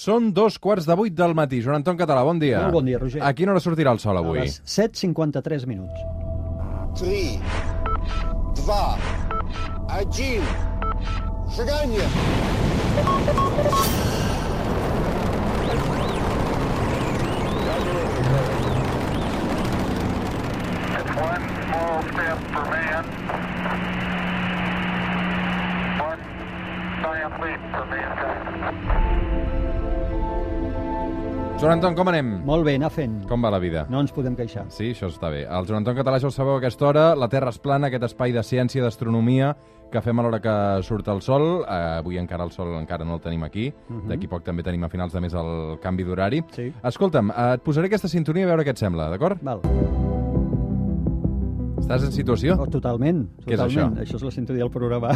Són dos quarts de vuit del matí. Joan Anton Català, bon dia. Molt bon dia, Roger. A quina hora sortirà el sol avui? A les 7.53 minuts. 3, 2, 1, seganya! One small step for man, one giant leap for mankind. Joan Anton, com anem? Molt bé, anar fent. Com va la vida? No ens podem queixar. Sí, això està bé. El Joan Anton Català, ja ho sabeu a aquesta hora, la Terra és plana, aquest espai de ciència, d'astronomia, que fem a l'hora que surt el sol. Eh, avui encara el sol encara no el tenim aquí. D'aquí poc també tenim a finals de mes el canvi d'horari. Mhm. Sí. Escolta'm, eh, et posaré aquesta sintonia a veure què et sembla, d'acord? Val. Estàs en situació? Oh, totalment. Què és totalment. això? Això és la sintonia del programa.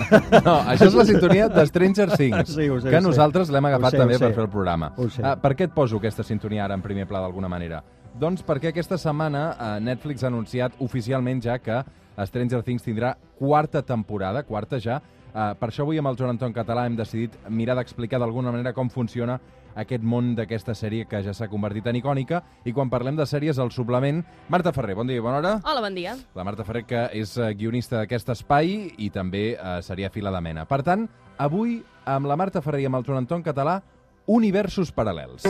No, això és la sintonia de Stranger Things, Sí, ho sé, que ho sé. nosaltres l'hem agafat Ho sé, també ho sé. per fer el programa. Ho sé. Ah, per què et poso aquesta sintonia ara en primer pla d'alguna manera? Doncs perquè aquesta setmana eh, Netflix ha anunciat oficialment ja que Stranger Things tindrà quarta temporada, quarta ja. Eh, per això avui amb el Joan Anton Català hem decidit mirar d'explicar d'alguna manera com funciona aquest món d'aquesta sèrie que ja s'ha convertit en icònica i quan parlem de sèries, el suplement... Marta Ferrer, bon dia i bona hora. Hola, bon dia. La Marta Ferrer, que és eh, guionista d'aquest espai i també eh, seria fila de mena. Per tant, avui, amb la Marta Ferrer i amb el Joan Anton Català, universos paral·lels.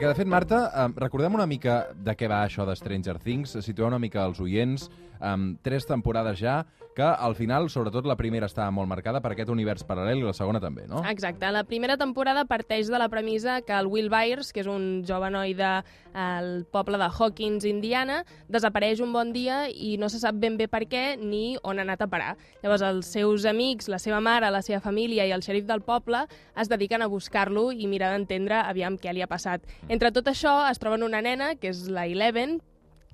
Perquè, de fet, Marta, eh, recordem una mica de què va això de Stranger Things, situar una mica els oients, amb tres temporades ja, que al final, sobretot la primera està molt marcada per aquest univers paral·lel i la segona també, no? Exacte. La primera temporada parteix de la premissa que el Will Byers, que és un jove noi del de, poble de Hawkins, Indiana, desapareix un bon dia i no se sap ben bé per què ni on ha anat a parar. Llavors, els seus amics, la seva mare, la seva família i el xèrif del poble es dediquen a buscar-lo i mirar d'entendre aviam què li ha passat. Entre tot això, es troben una nena, que és la Eleven,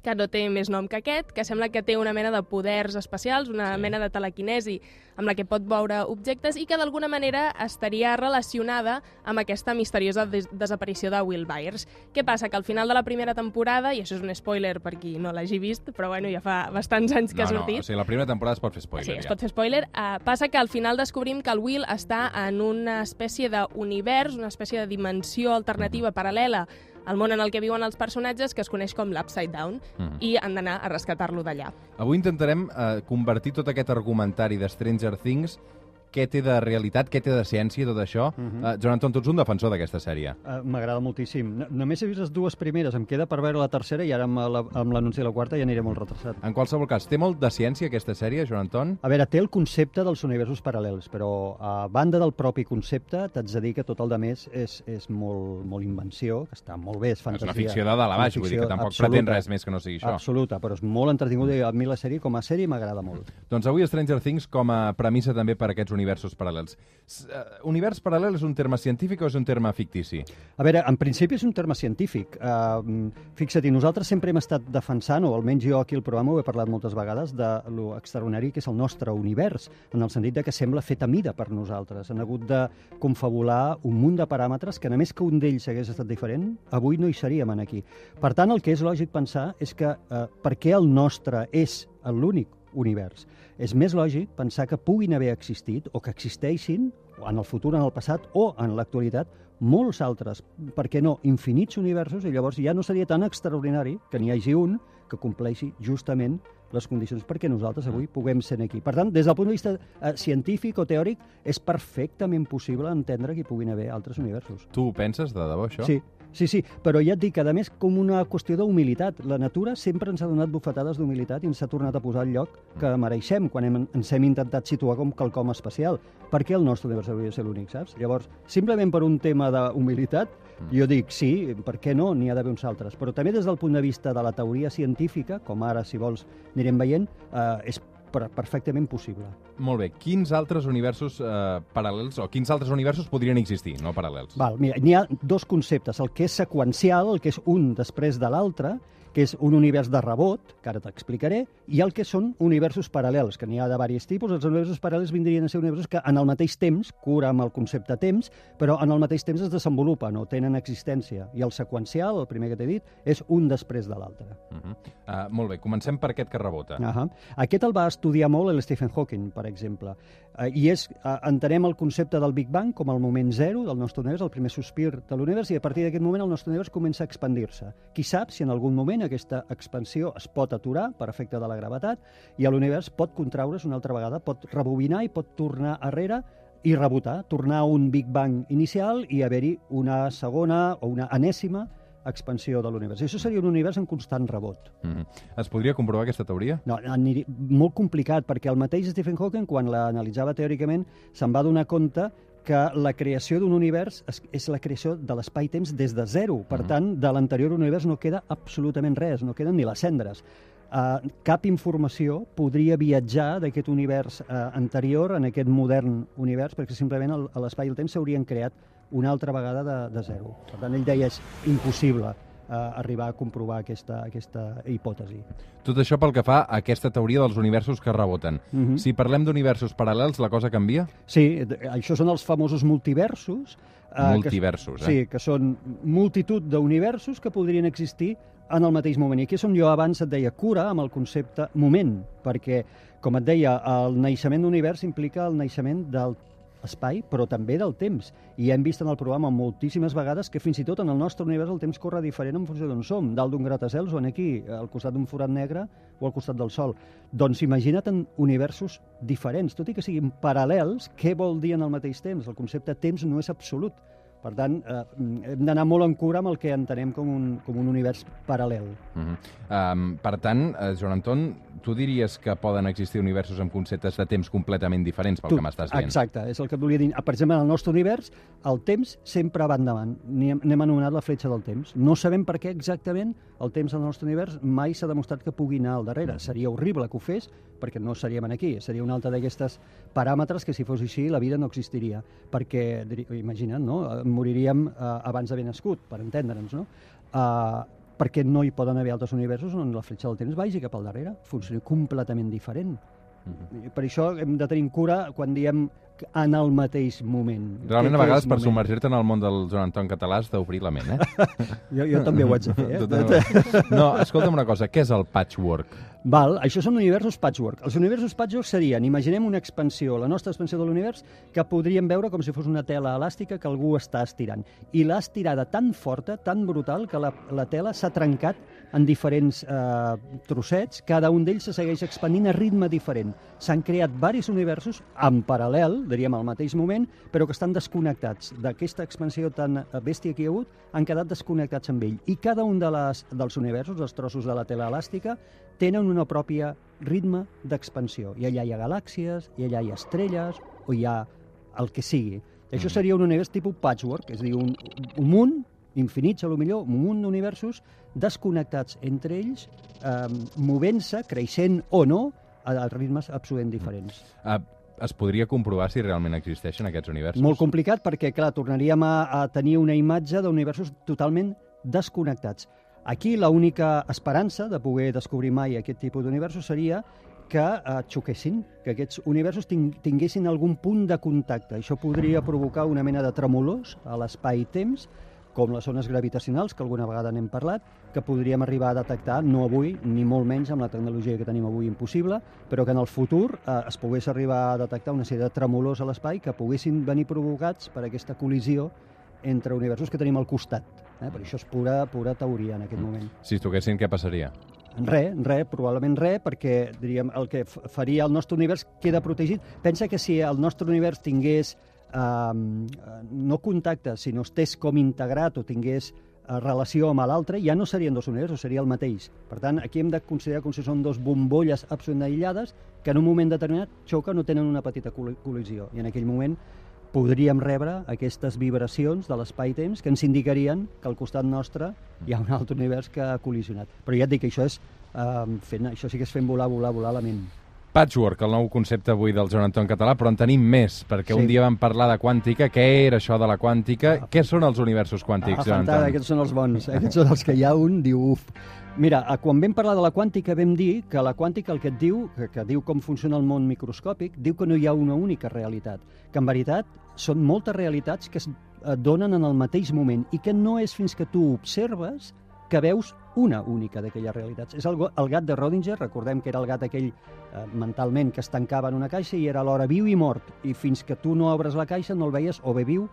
que no té més nom que aquest, que sembla que té una mena de poders especials, una Sí. mena de telequinesi amb la que pot veure objectes i que d'alguna manera estaria relacionada amb aquesta misteriosa des desaparició de Will Byers. Què passa? Que al final de la primera temporada, i això és un spoiler per qui no l'hagi vist, però bueno, ja fa bastants anys que no, ha sortit, no, o sigui, la primera temporada es pot fer spoiler, Sí, es ja. pot fer spoiler. Uh, passa que al final descobrim que el Will està en una espècie d'univers, una espècie de dimensió alternativa paral·lela al món en el que viuen els personatges, que es coneix com l'Upside Down, Mhm. i han d'anar a rescatar-lo d'allà. Avui intentarem eh, convertir tot aquest argumentari de Stranger Things què té de realitat, què té de ciència, tot això. Uh. -huh. uh, Joan Anton, tu ets un defensor d'aquesta sèrie. Uh, M'agrada moltíssim. No, només he vist les dues primeres, em queda per veure la tercera i ara amb la- l'anunci de la quarta ja aniré molt retrasat. En qualsevol cas, té molt de ciència aquesta sèrie, Joan Anton? A veure, té el concepte dels universos paral·lels, però a banda del propi concepte, t'haig de dir que tot el de més és, és molt, molt invenció, que està molt bé, és És fantasia. una ficció de dalt a baix, vull dir que tampoc absoluta. pretén res més que no sigui això. Absoluta, però és molt entretinguda i a mi la sèrie, com a sèrie, m'agrada molt. Doncs avui Stranger Things com a premissa també per aquests universos paral·lels. S uh, univers paral·lel és un terme científic o és un terme fictici? A veure, en principi és un terme científic. Uh, Fixa't, nosaltres sempre hem estat defensant, o almenys jo aquí al programa ho he parlat moltes vegades, de lo extraordinari que és el nostre univers, en el sentit de que sembla fet a mida per nosaltres. Han hagut de confabular un munt de paràmetres que, només que un d'ells hagués estat diferent, avui no hi seríem en aquí. Per tant, el que és lògic pensar és que uh, per què el nostre és l'únic univers? És més lògic pensar que puguin haver existit o que existeixin en el futur, en el passat o en l'actualitat molts altres, per què no, infinits universos, i llavors ja no seria tan extraordinari que n'hi hagi un que compleixi justament les condicions perquè nosaltres avui puguem ser aquí. Per tant, des del punt de vista eh, científic o teòric, és perfectament possible entendre que hi puguin haver altres universos. Tu ho penses de debò, això? Sí, sí, sí, però ja et dic, a més, com una qüestió d'humilitat. La natura sempre ens ha donat bufetades d'humilitat i ens ha tornat a posar al lloc que mereixem quan hem, ens hem intentat situar com quelcom especial. Per què el nostre univers hauria de ser l'únic, saps? Llavors, simplement per un tema d'humilitat, jo dic, sí, per què no? N'hi ha d'haver uns altres. Però també des del punt de vista de la teoria científica, com ara, si vols, anirem veient, eh, és per perfectament possible. Molt bé. Quins altres universos eh, paral·lels o quins altres universos podrien existir, no paral·lels? Val, mira, n'hi ha dos conceptes, el que és seqüencial, el que és un després de l'altre, que és un univers de rebot, que ara t'explicaré, i el que són universos paral·lels, que n'hi ha de diversos tipus. Els universos paral·lels vindrien a ser universos que en el mateix temps, cura amb el concepte temps, però en el mateix temps es desenvolupen o tenen existència. I el seqüencial, el primer que t'he dit, és un després de l'altre. Uh -huh. uh, molt bé, comencem per aquest que rebota. Uh -huh. Aquest el va estudiar molt el Stephen Hawking, per exemple. Uh, I és, uh, entenem el concepte del Big Bang com el moment zero del nostre univers, el primer sospir de l'univers, i a partir d'aquest moment el nostre univers comença a expandir-se. Qui sap si en algun moment aquesta expansió es pot aturar per efecte de la gravetat i l'univers pot contraure's una altra vegada, pot rebobinar i pot tornar arrere i rebotar, tornar a un Big Bang inicial i haver-hi una segona o una enèsima expansió de l'univers. Això seria un univers en constant rebot. Mm -hmm. Es podria comprovar aquesta teoria? No, aniria, molt complicat, perquè el mateix Stephen Hawking, quan l'analitzava teòricament, se'n va donar compte que la creació d'un univers és, és la creació de l'espai-temps des de zero. Per Mhm. tant, de l'anterior univers no queda absolutament res, no queden ni les cendres. Uh, cap informació podria viatjar d'aquest univers uh, anterior en aquest modern univers, perquè simplement l'espai i el temps s'haurien creat una altra vegada de, de zero. Per tant, ell deia és impossible uh, arribar a comprovar aquesta, aquesta hipòtesi. Tot això pel que fa a aquesta teoria dels universos que reboten. Mhm. Si parlem d'universos paral·lels, la cosa canvia? Sí, això són els famosos multiversos. eh, Multiversos, que, eh? Sí, que són multitud d'universos que podrien existir en el mateix moment. I aquí és on jo abans et deia cura amb el concepte moment, perquè, com et deia, el naixement d'univers implica el naixement del espai, però també del temps. I hem vist en el programa moltíssimes vegades que fins i tot en el nostre univers el temps corre diferent en funció d'on som, dalt d'un gratacels o en aquí, al costat d'un forat negre o al costat del Sol. Doncs imagina't en universos diferents, tot i que siguin paral·lels, què vol dir en el mateix temps? El concepte temps no és absolut. Per tant, eh, hem d'anar molt en cura amb el que entenem com un, com un univers paral·lel. Uh -huh. um, per tant, uh, Joan Anton, tu diries que poden existir universos amb conceptes de temps completament diferents pel Tu- que m'estàs dient? Exacte, és el que et volia dir. Per exemple, en el nostre univers, el temps sempre va endavant. N'hem anomenat la fletxa del temps. No sabem per què exactament el temps al nostre univers mai s'ha demostrat que pugui anar al darrere. Seria horrible que ho fes, perquè no seríem aquí. Seria un altre d'aquestes paràmetres que, si fos així, la vida no existiria. Perquè, imagina't, no? Eh, moriríem eh, abans d'haver nascut, per entendre'ns, no? Uh, perquè no hi poden haver altres universos on la fletxa del temps vagi cap al darrere. Funciona completament diferent. I Per això hem de tenir en cura quan diem en el mateix moment. Realment, a vegades, per submergir-te en el món del Joan Anton català has d'obrir la ment, eh? Jo, jo també ho haig de fer, eh? No, escolta'm una cosa, què és el patchwork? Val, això són universos patchwork. Els universos patchwork serien, imaginem una expansió, la nostra expansió de l'univers, que podríem veure com si fos una tela elàstica que algú està estirant. I l'ha estirada tan forta, tan brutal, que la, la tela s'ha trencat en diferents eh, trossets, cada un d'ells se segueix expandint a ritme diferent. S'han creat diversos universos en paral·lel, diríem al mateix moment, però que estan desconnectats. D'aquesta expansió tan bèstia que hi ha hagut, han quedat desconnectats amb ell. I cada un de les, dels universos, els trossos de la tela elàstica, tenen una pròpia ritme d'expansió. I allà hi ha galàxies, i allà hi ha estrelles, o hi ha el que sigui. I això seria un univers tipus patchwork, és a dir, un, un munt infinits, a lo millor, un munt d'universos desconnectats entre ells, eh, movent-se, creixent o no, a, a ritmes absolutament diferents. Uh, es podria comprovar si realment existeixen aquests universos? Molt complicat perquè, clar, tornaríem a, a tenir una imatge d'universos totalment desconnectats. Aquí l'única esperança de poder descobrir mai aquest tipus d'universos seria que eh, xoquessin, que aquests universos ting tinguessin algun punt de contacte. Això podria provocar una mena de tremolors a l'espai-temps, com les zones gravitacionals, que alguna vegada n'hem parlat, que podríem arribar a detectar, no avui, ni molt menys amb la tecnologia que tenim avui impossible, però que en el futur eh, es pogués arribar a detectar una sèrie de tremolors a l'espai que poguessin venir provocats per aquesta col·lisió entre universos que tenim al costat. Eh? Per això és pura, pura teoria en aquest moment. Si es toquessin, què passaria? Res, res, probablement res, perquè diríem, el que faria el nostre univers queda protegit. Pensa que si el nostre univers tingués um, no contacte, sinó estés com integrat o tingués eh, relació amb l'altre, ja no serien dos universos, seria el mateix. Per tant, aquí hem de considerar com si són dos bombolles absolutament aïllades que en un moment determinat xoquen o tenen una petita col·li- col·lisió. I en aquell moment podríem rebre aquestes vibracions de l'espai-temps que ens indicarien que al costat nostre hi ha un altre univers que ha col·lisionat. Però ja et dic que això és, eh, fent, això sí que és fent volar, volar, volar la ment. Patchwork, el nou concepte avui del Joan Anton Català, però en tenim més, perquè Sí. un dia vam parlar de quàntica. Què era això de la quàntica? Què són els universos quàntics, Ah, Joan Anton? aquests són els bons. Aquests són els que hi ha un, diu, uf. Mira, eh, quan vam parlar de la quàntica vam dir que la quàntica el que et diu, que, que diu com funciona el món microscòpic, diu que no hi ha una única realitat, que en veritat són moltes realitats que es eh, donen en el mateix moment i que no és fins que tu observes que veus una única d'aquelles realitats. És el, el gat de Rodinger, recordem que era el gat aquell eh, mentalment que es tancava en una caixa i era alhora viu i mort, i fins que tu no obres la caixa no el veies o bé viu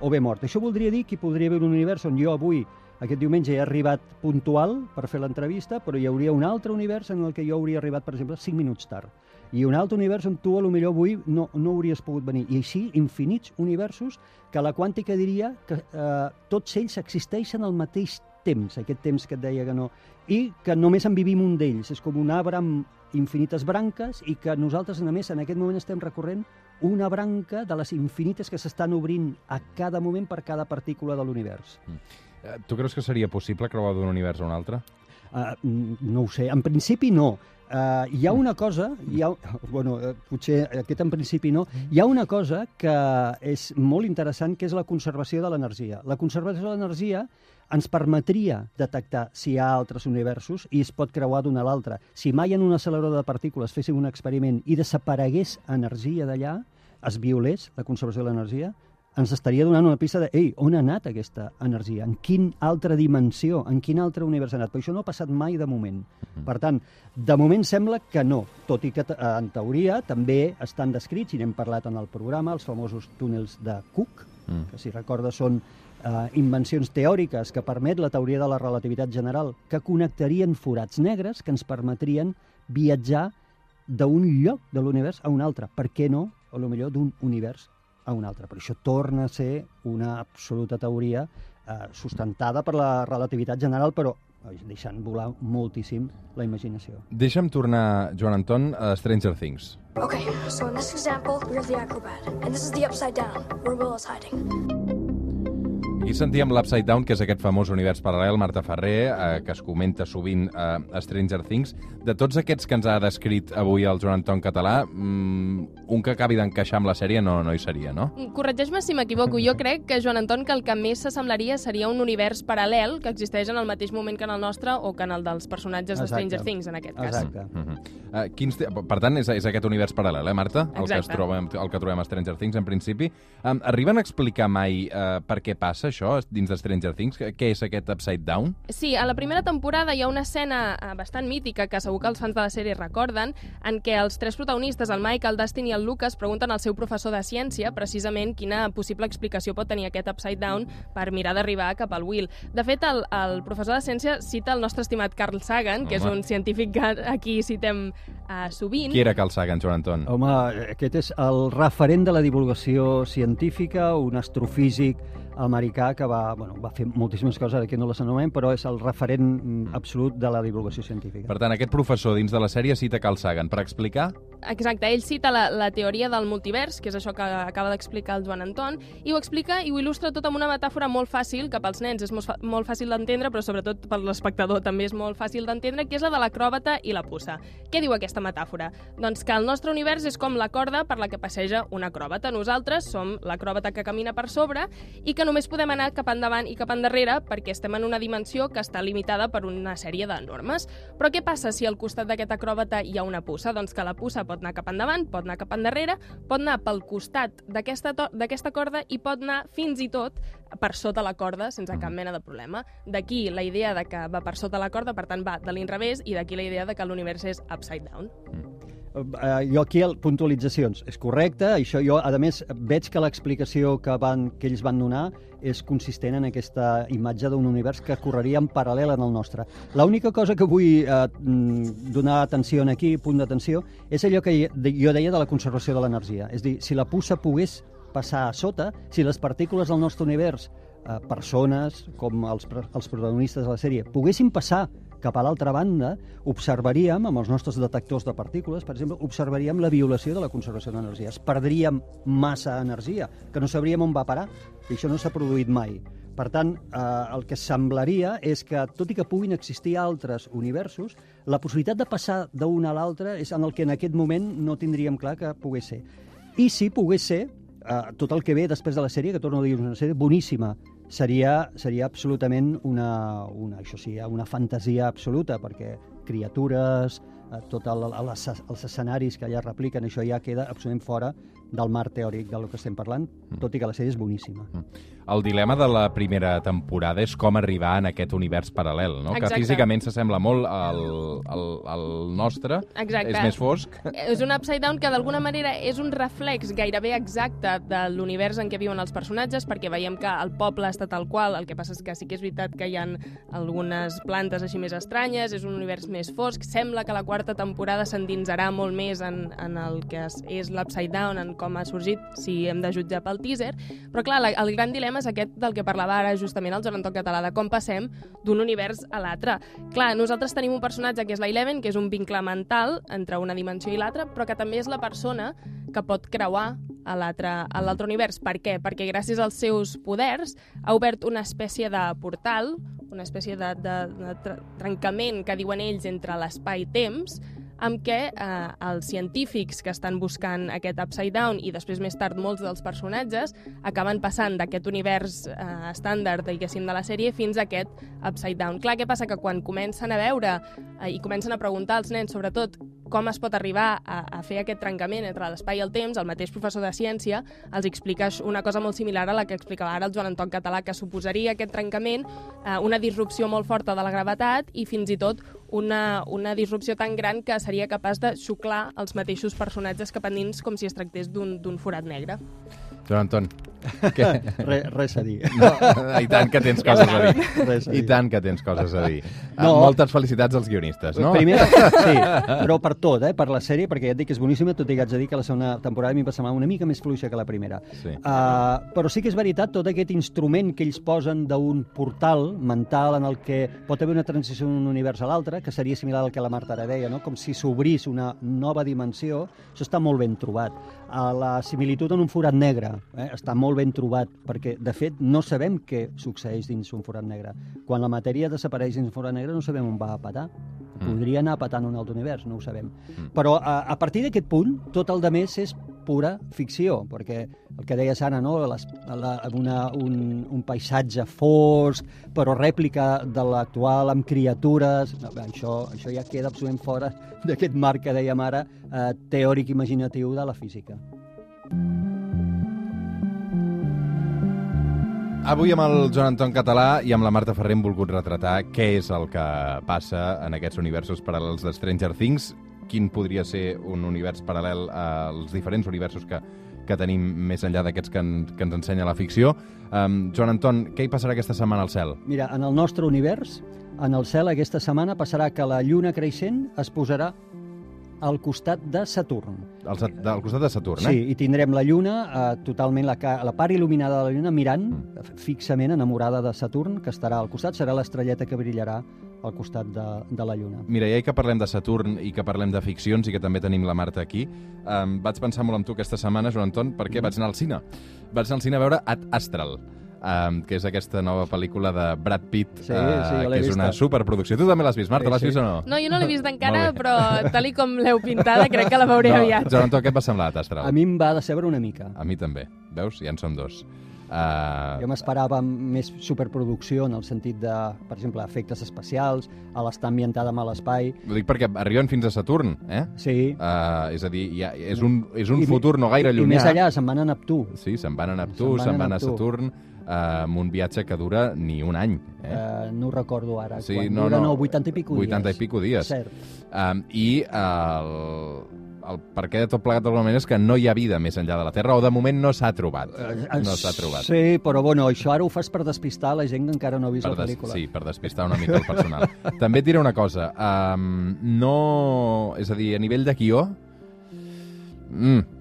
o bé mort. Això voldria dir que podria haver un univers on jo avui, aquest diumenge, he arribat puntual per fer l'entrevista, però hi hauria un altre univers en el que jo hauria arribat, per exemple, 5 minuts tard. I un altre univers on tu, a lo millor, avui no, no hauries pogut venir. I així, infinits universos que la quàntica diria que eh, tots ells existeixen al mateix temps, aquest temps que et deia que no, i que només en vivim un d'ells. És com un arbre amb infinites branques i que nosaltres, a més, en aquest moment estem recorrent una branca de les infinites que s'estan obrint a cada moment per cada partícula de l'univers. Eh, Tu creus que seria possible creuar d'un univers a un altre? Uh, no ho sé, en principi no. Uh, hi ha una cosa, hi ha, bueno, uh, potser aquest en principi no, hi ha una cosa que és molt interessant, que és la conservació de l'energia. La conservació de l'energia ens permetria detectar si hi ha altres universos i es pot creuar d'un a l'altre. Si mai en un accelerador de partícules féssim un experiment i desaparegués energia d'allà, es violés la conservació de l'energia, ens estaria donant una pista de ei, on ha anat aquesta energia? En quin altra dimensió? En quin altre univers ha anat? Però això no ha passat mai de moment. Per tant, de moment sembla que no, tot i que eh, en teoria també estan descrits, i n'hem parlat en el programa, els famosos túnels de Cook, Mm. que si recordes són eh, invencions teòriques que permet la teoria de la relativitat general, que connectarien forats negres que ens permetrien viatjar d'un lloc de l'univers a un altre. Per què no, lo millor, d'un univers a un altre? Però això torna a ser una absoluta teoria eh, sustentada per la relativitat general, però deixant volar moltíssim la imaginació. Deixa'm tornar, Joan Anton, a Stranger Things. Okay, so in this example, we're the acrobat, and this is the upside down, where Will is hiding. Aquí sentíem l'Upside Down, que és aquest famós univers paral·lel, Marta Ferrer, eh, que es comenta sovint eh, a Stranger Things. De tots aquests que ens ha descrit avui el Joan Anton Català, mm, un que acabi d'encaixar amb la sèrie no, no hi seria, no? Corregeix-me si m'equivoco. Jo crec que, Joan Anton, que el que més s'assemblaria seria un univers paral·lel que existeix en el mateix moment que en el nostre o que en el dels personatges de Exacte. Stranger Things, en aquest cas. Exacte. Mm -hmm. uh, quins te... Per tant, és, és aquest univers paral·lel, eh, Marta? El que, es Exacte. trobem, el que trobem a Stranger Things, en principi. Um, arriben a explicar mai uh, per què passa això dins de Stranger Things? Què és aquest Upside Down? Sí, a la primera temporada hi ha una escena eh, bastant mítica que segur que els fans de la sèrie recorden, en què els tres protagonistes, el Mike, el Dustin i el Lucas, pregunten al seu professor de ciència precisament quina possible explicació pot tenir aquest Upside Down per mirar d'arribar cap al Will. De fet, el, el professor de ciència cita el nostre estimat Carl Sagan, que és Home. un científic que aquí citem uh, sovint. Qui era Carl Sagan, Joan Anton? Home, aquest és el referent de la divulgació científica, un astrofísic americà que va, bueno, va fer moltíssimes coses, aquí no les anomenem, però és el referent mm, absolut de la divulgació científica. Per tant, aquest professor dins de la sèrie cita Carl Sagan per explicar Exacte, ell cita la, la teoria del multivers, que és això que acaba d'explicar el Joan Anton, i ho explica i ho il·lustra tot amb una metàfora molt fàcil, que pels nens és molt, fa- molt fàcil d'entendre, però sobretot per l'espectador també és molt fàcil d'entendre, que és la de l'acròbata i la puça. Què diu aquesta metàfora? Doncs que el nostre univers és com la corda per la que passeja un acròbata. Nosaltres som l'acròbata que camina per sobre i que només podem anar cap endavant i cap endarrere perquè estem en una dimensió que està limitada per una sèrie de normes. Però què passa si al costat d'aquest acròbata hi ha una puça? Doncs que la puça pot anar cap endavant, pot anar cap endarrere, pot anar pel costat d'aquesta corda i pot anar fins i tot per sota la corda sense cap mena de problema. D'aquí la idea de que va per sota la corda, per tant va de l'inrevés, i d'aquí la idea de que l'univers és upside down. Uh, jo aquí, el, puntualitzacions. És correcte, això jo, a més, veig que l'explicació que, van, que ells van donar és consistent en aquesta imatge d'un univers que correria en paral·lel en el nostre. L'única cosa que vull eh, mm, donar atenció aquí, punt d'atenció, és allò que jo deia de la conservació de l'energia. És dir, si la puça pogués passar a sota, si les partícules del nostre univers, eh, persones, com els, els protagonistes de la sèrie, poguessin passar cap a l'altra banda, observaríem, amb els nostres detectors de partícules, per exemple, observaríem la violació de la conservació d'energia. Es perdríem massa energia, que no sabríem on va parar, i això no s'ha produït mai. Per tant, eh, el que semblaria és que, tot i que puguin existir altres universos, la possibilitat de passar d'un a l'altre és en el que en aquest moment no tindríem clar que pogués ser. I si pogués ser, eh, tot el que ve després de la sèrie, que torno a dir, una sèrie boníssima, seria, seria absolutament una, una, això sí, una fantasia absoluta, perquè criatures, eh, tot el, els, els escenaris que allà repliquen, això ja queda absolutament fora del mar teòric del que estem parlant, tot i que la sèrie és boníssima. El dilema de la primera temporada és com arribar en aquest univers paral·lel, no? Exacte. que físicament s'assembla molt al, al, al nostre, Exacte. és més fosc. És un Upside Down que d'alguna manera és un reflex gairebé exacte de l'univers en què viuen els personatges, perquè veiem que el poble està tal qual, el que passa és que sí que és veritat que hi ha algunes plantes així més estranyes, és un univers més fosc, sembla que la quarta temporada s'endinsarà molt més en, en el que és, és l'Upside Down, en com ha sorgit, si hem de jutjar pel teaser, però clar, la, el gran dilema és aquest del que parlava ara justament el Joan Català, de com passem d'un univers a l'altre. Clar, nosaltres tenim un personatge que és la Eleven, que és un vincle mental entre una dimensió i l'altra, però que també és la persona que pot creuar a l'altre univers. Per què? Perquè gràcies als seus poders ha obert una espècie de portal, una espècie de, de, de trencament que diuen ells entre l'espai-temps, amb què eh, els científics que estan buscant aquest Upside Down i després més tard molts dels personatges acaben passant d'aquest univers eh, estàndard, diguéssim, de la sèrie fins a aquest Upside Down. Clar, què passa? Que quan comencen a veure eh, i comencen a preguntar als nens, sobretot, com es pot arribar a, a fer aquest trencament entre l'espai i el temps, el mateix professor de ciència els explica una cosa molt similar a la que explicava ara el Joan Anton Català, que suposaria aquest trencament eh, una disrupció molt forta de la gravetat i fins i tot una, una disrupció tan gran que seria capaç de xuclar els mateixos personatges capendins com si es tractés d'un forat negre. Joan Anton, què? Re, res a dir. No, I tant que tens coses a dir. Res a I dir. tant que tens coses a dir. No. No. Moltes felicitats als guionistes, no? Primer, sí, però per tot, eh? per la sèrie, perquè ja et dic que és boníssima, tot i que haig de dir que la segona temporada mi em va semblar una mica més fluixa que la primera. Sí. Uh, però sí que és veritat, tot aquest instrument que ells posen d'un portal mental en el que pot haver una transició d'un univers a l'altre, que seria similar al que la Marta ara deia, no? com si s'obrís una nova dimensió, això està molt ben trobat. Uh, la similitud en un forat negre eh? està molt ben trobat, perquè, de fet, no sabem què succeeix dins un forat negre. Quan la matèria desapareix dins un forat negre no sabem on va a patar. Podria anar patant un altre univers, no ho sabem. Però a, a partir d'aquest punt, tot el de més és pura ficció, perquè el que deies ara, no? Les, la, una, un, un paisatge fosc, però rèplica de l'actual amb criatures... No, bé, això, això ja queda absolutament fora d'aquest marc que dèiem ara, eh, teòric imaginatiu de la física. Avui amb el Joan Anton Català i amb la Marta Ferrer hem volgut retratar què és el que passa en aquests universos paral·lels de Stranger Things, quin podria ser un univers paral·lel als diferents universos que, que tenim més enllà d'aquests que, en, que ens ensenya la ficció. Um, Joan Anton, què hi passarà aquesta setmana al cel? Mira, en el nostre univers, en el cel aquesta setmana passarà que la lluna creixent es posarà al costat de Saturn. Al, al costat de Saturn, Sí, eh? i tindrem la lluna eh, totalment, la, la part il·luminada de la lluna mirant Mm. fixament enamorada de Saturn, que estarà al costat, serà l'estrelleta que brillarà al costat de, de la lluna. Mira, ja que parlem de Saturn i que parlem de ficcions i que també tenim la Marta aquí, um, vaig pensar molt amb tu aquesta setmana, Joan Anton, perquè vaig anar al cine. Vaig anar al cine a veure Ad Astral, um, que és aquesta nova pel·lícula de Brad Pitt, Sí, eh, sí, l'he que és vista. una superproducció. Tu també l'has vist, Marta, Sí, l'has sí. vist o no? No, jo no l'he vist encara, però tal i com l'heu pintada, crec que la veuré no, aviat. Joan Anton, què et va semblar Ad Astral? A mi em va decebre una mica. A mi també. Veus? Ja en som dos. Uh, Jo m'esperava més superproducció en el sentit de, per exemple, efectes especials, a l'estar ambientada amb l'espai. ho dic perquè arriben fins a Saturn, eh? Sí. Uh, és a dir, ja, és un, és un I- futur no gaire I llunyà. més allà, se'n van a Neptú. Sí, se'n van a Neptú, Se'n van se'n a van a. Saturn, uh, amb un viatge que dura ni un any. Eh? Eh, no ho recordo ara. Sí, Quan no, dura, no. 80 i pico dies. 80 i pico dies. Cert. Um, I el, el per què de tot plegat manera és que no hi ha vida més enllà de la Terra, o de moment no s'ha trobat. No s'ha trobat. Sí, però bueno, això ara ho fas per despistar la gent que encara no ha vist Per la pel·lícula. sí, per despistar una mica el personal. També et diré una cosa. Um, no... És a dir, a nivell de guió... Mm,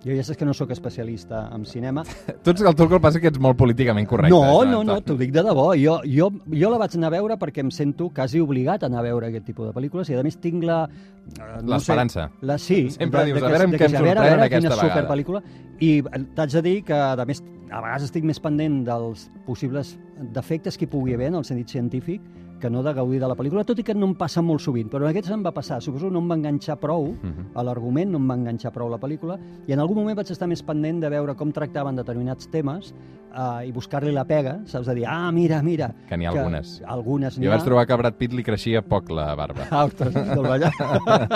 Jo ja saps que no sóc especialista en cinema. Tu, ets, el tu el passa que ets molt políticament correcte. no, no, no, t'ho dic de debò. Jo, jo, jo la vaig anar a veure perquè em sento quasi obligat a anar a veure aquest tipus de pel·lícules i a més tinc la... eh, no L'esperança. La, sí. Sempre dius, de què que em a veure, a sorprenen veure aquesta quina vegada. superpel·lícula. I eh, t'haig de dir que, a més, a vegades estic més pendent dels possibles defectes que hi pugui haver en el sentit científic que no de gaudir de la pel·lícula, tot i que no em passa molt sovint, però en aquests em va passar. Suposo no em va enganxar prou Mhm. a l'argument, no em va enganxar prou la pel·lícula, i en algun moment vaig estar més pendent de veure com tractaven determinats temes eh, i buscar-li la pega, saps? De dir, ah, mira, mira... Que n'hi ha algunes. Algunes n'hi Jo ha. vaig trobar que a Brad Pitt li creixia poc la barba. Ah, ostres, del ballar.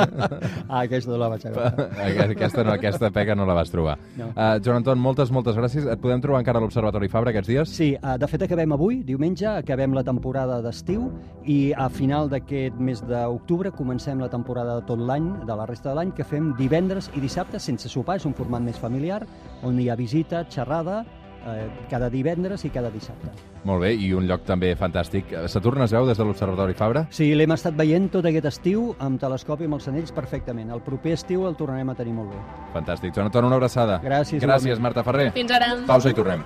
ah, aquesta no la vaig agafar. aquesta, no, aquesta pega no la vas trobar. No. Uh, Joan Anton, moltes, moltes gràcies. Et podem trobar encara a l'Observatori Fabra aquests dies? Sí, eh, de fet acabem avui, diumenge, acabem la temporada d'estiu i a final d'aquest mes d'octubre comencem la temporada de tot l'any, de la resta de l'any, que fem divendres i dissabte sense sopar, és un format més familiar, on hi ha visita, xerrada, eh, cada divendres i cada dissabte. Molt bé, i un lloc també fantàstic. Saturn es veu des de l'Observatori Fabra? Sí, l'hem estat veient tot aquest estiu amb telescopi i amb els anells perfectament. El proper estiu el tornarem a tenir molt bé. Fantàstic. Joan Anton, una abraçada. Gràcies, Gràcies, igualment. Marta Ferrer. Fins ara. Pausa i tornem.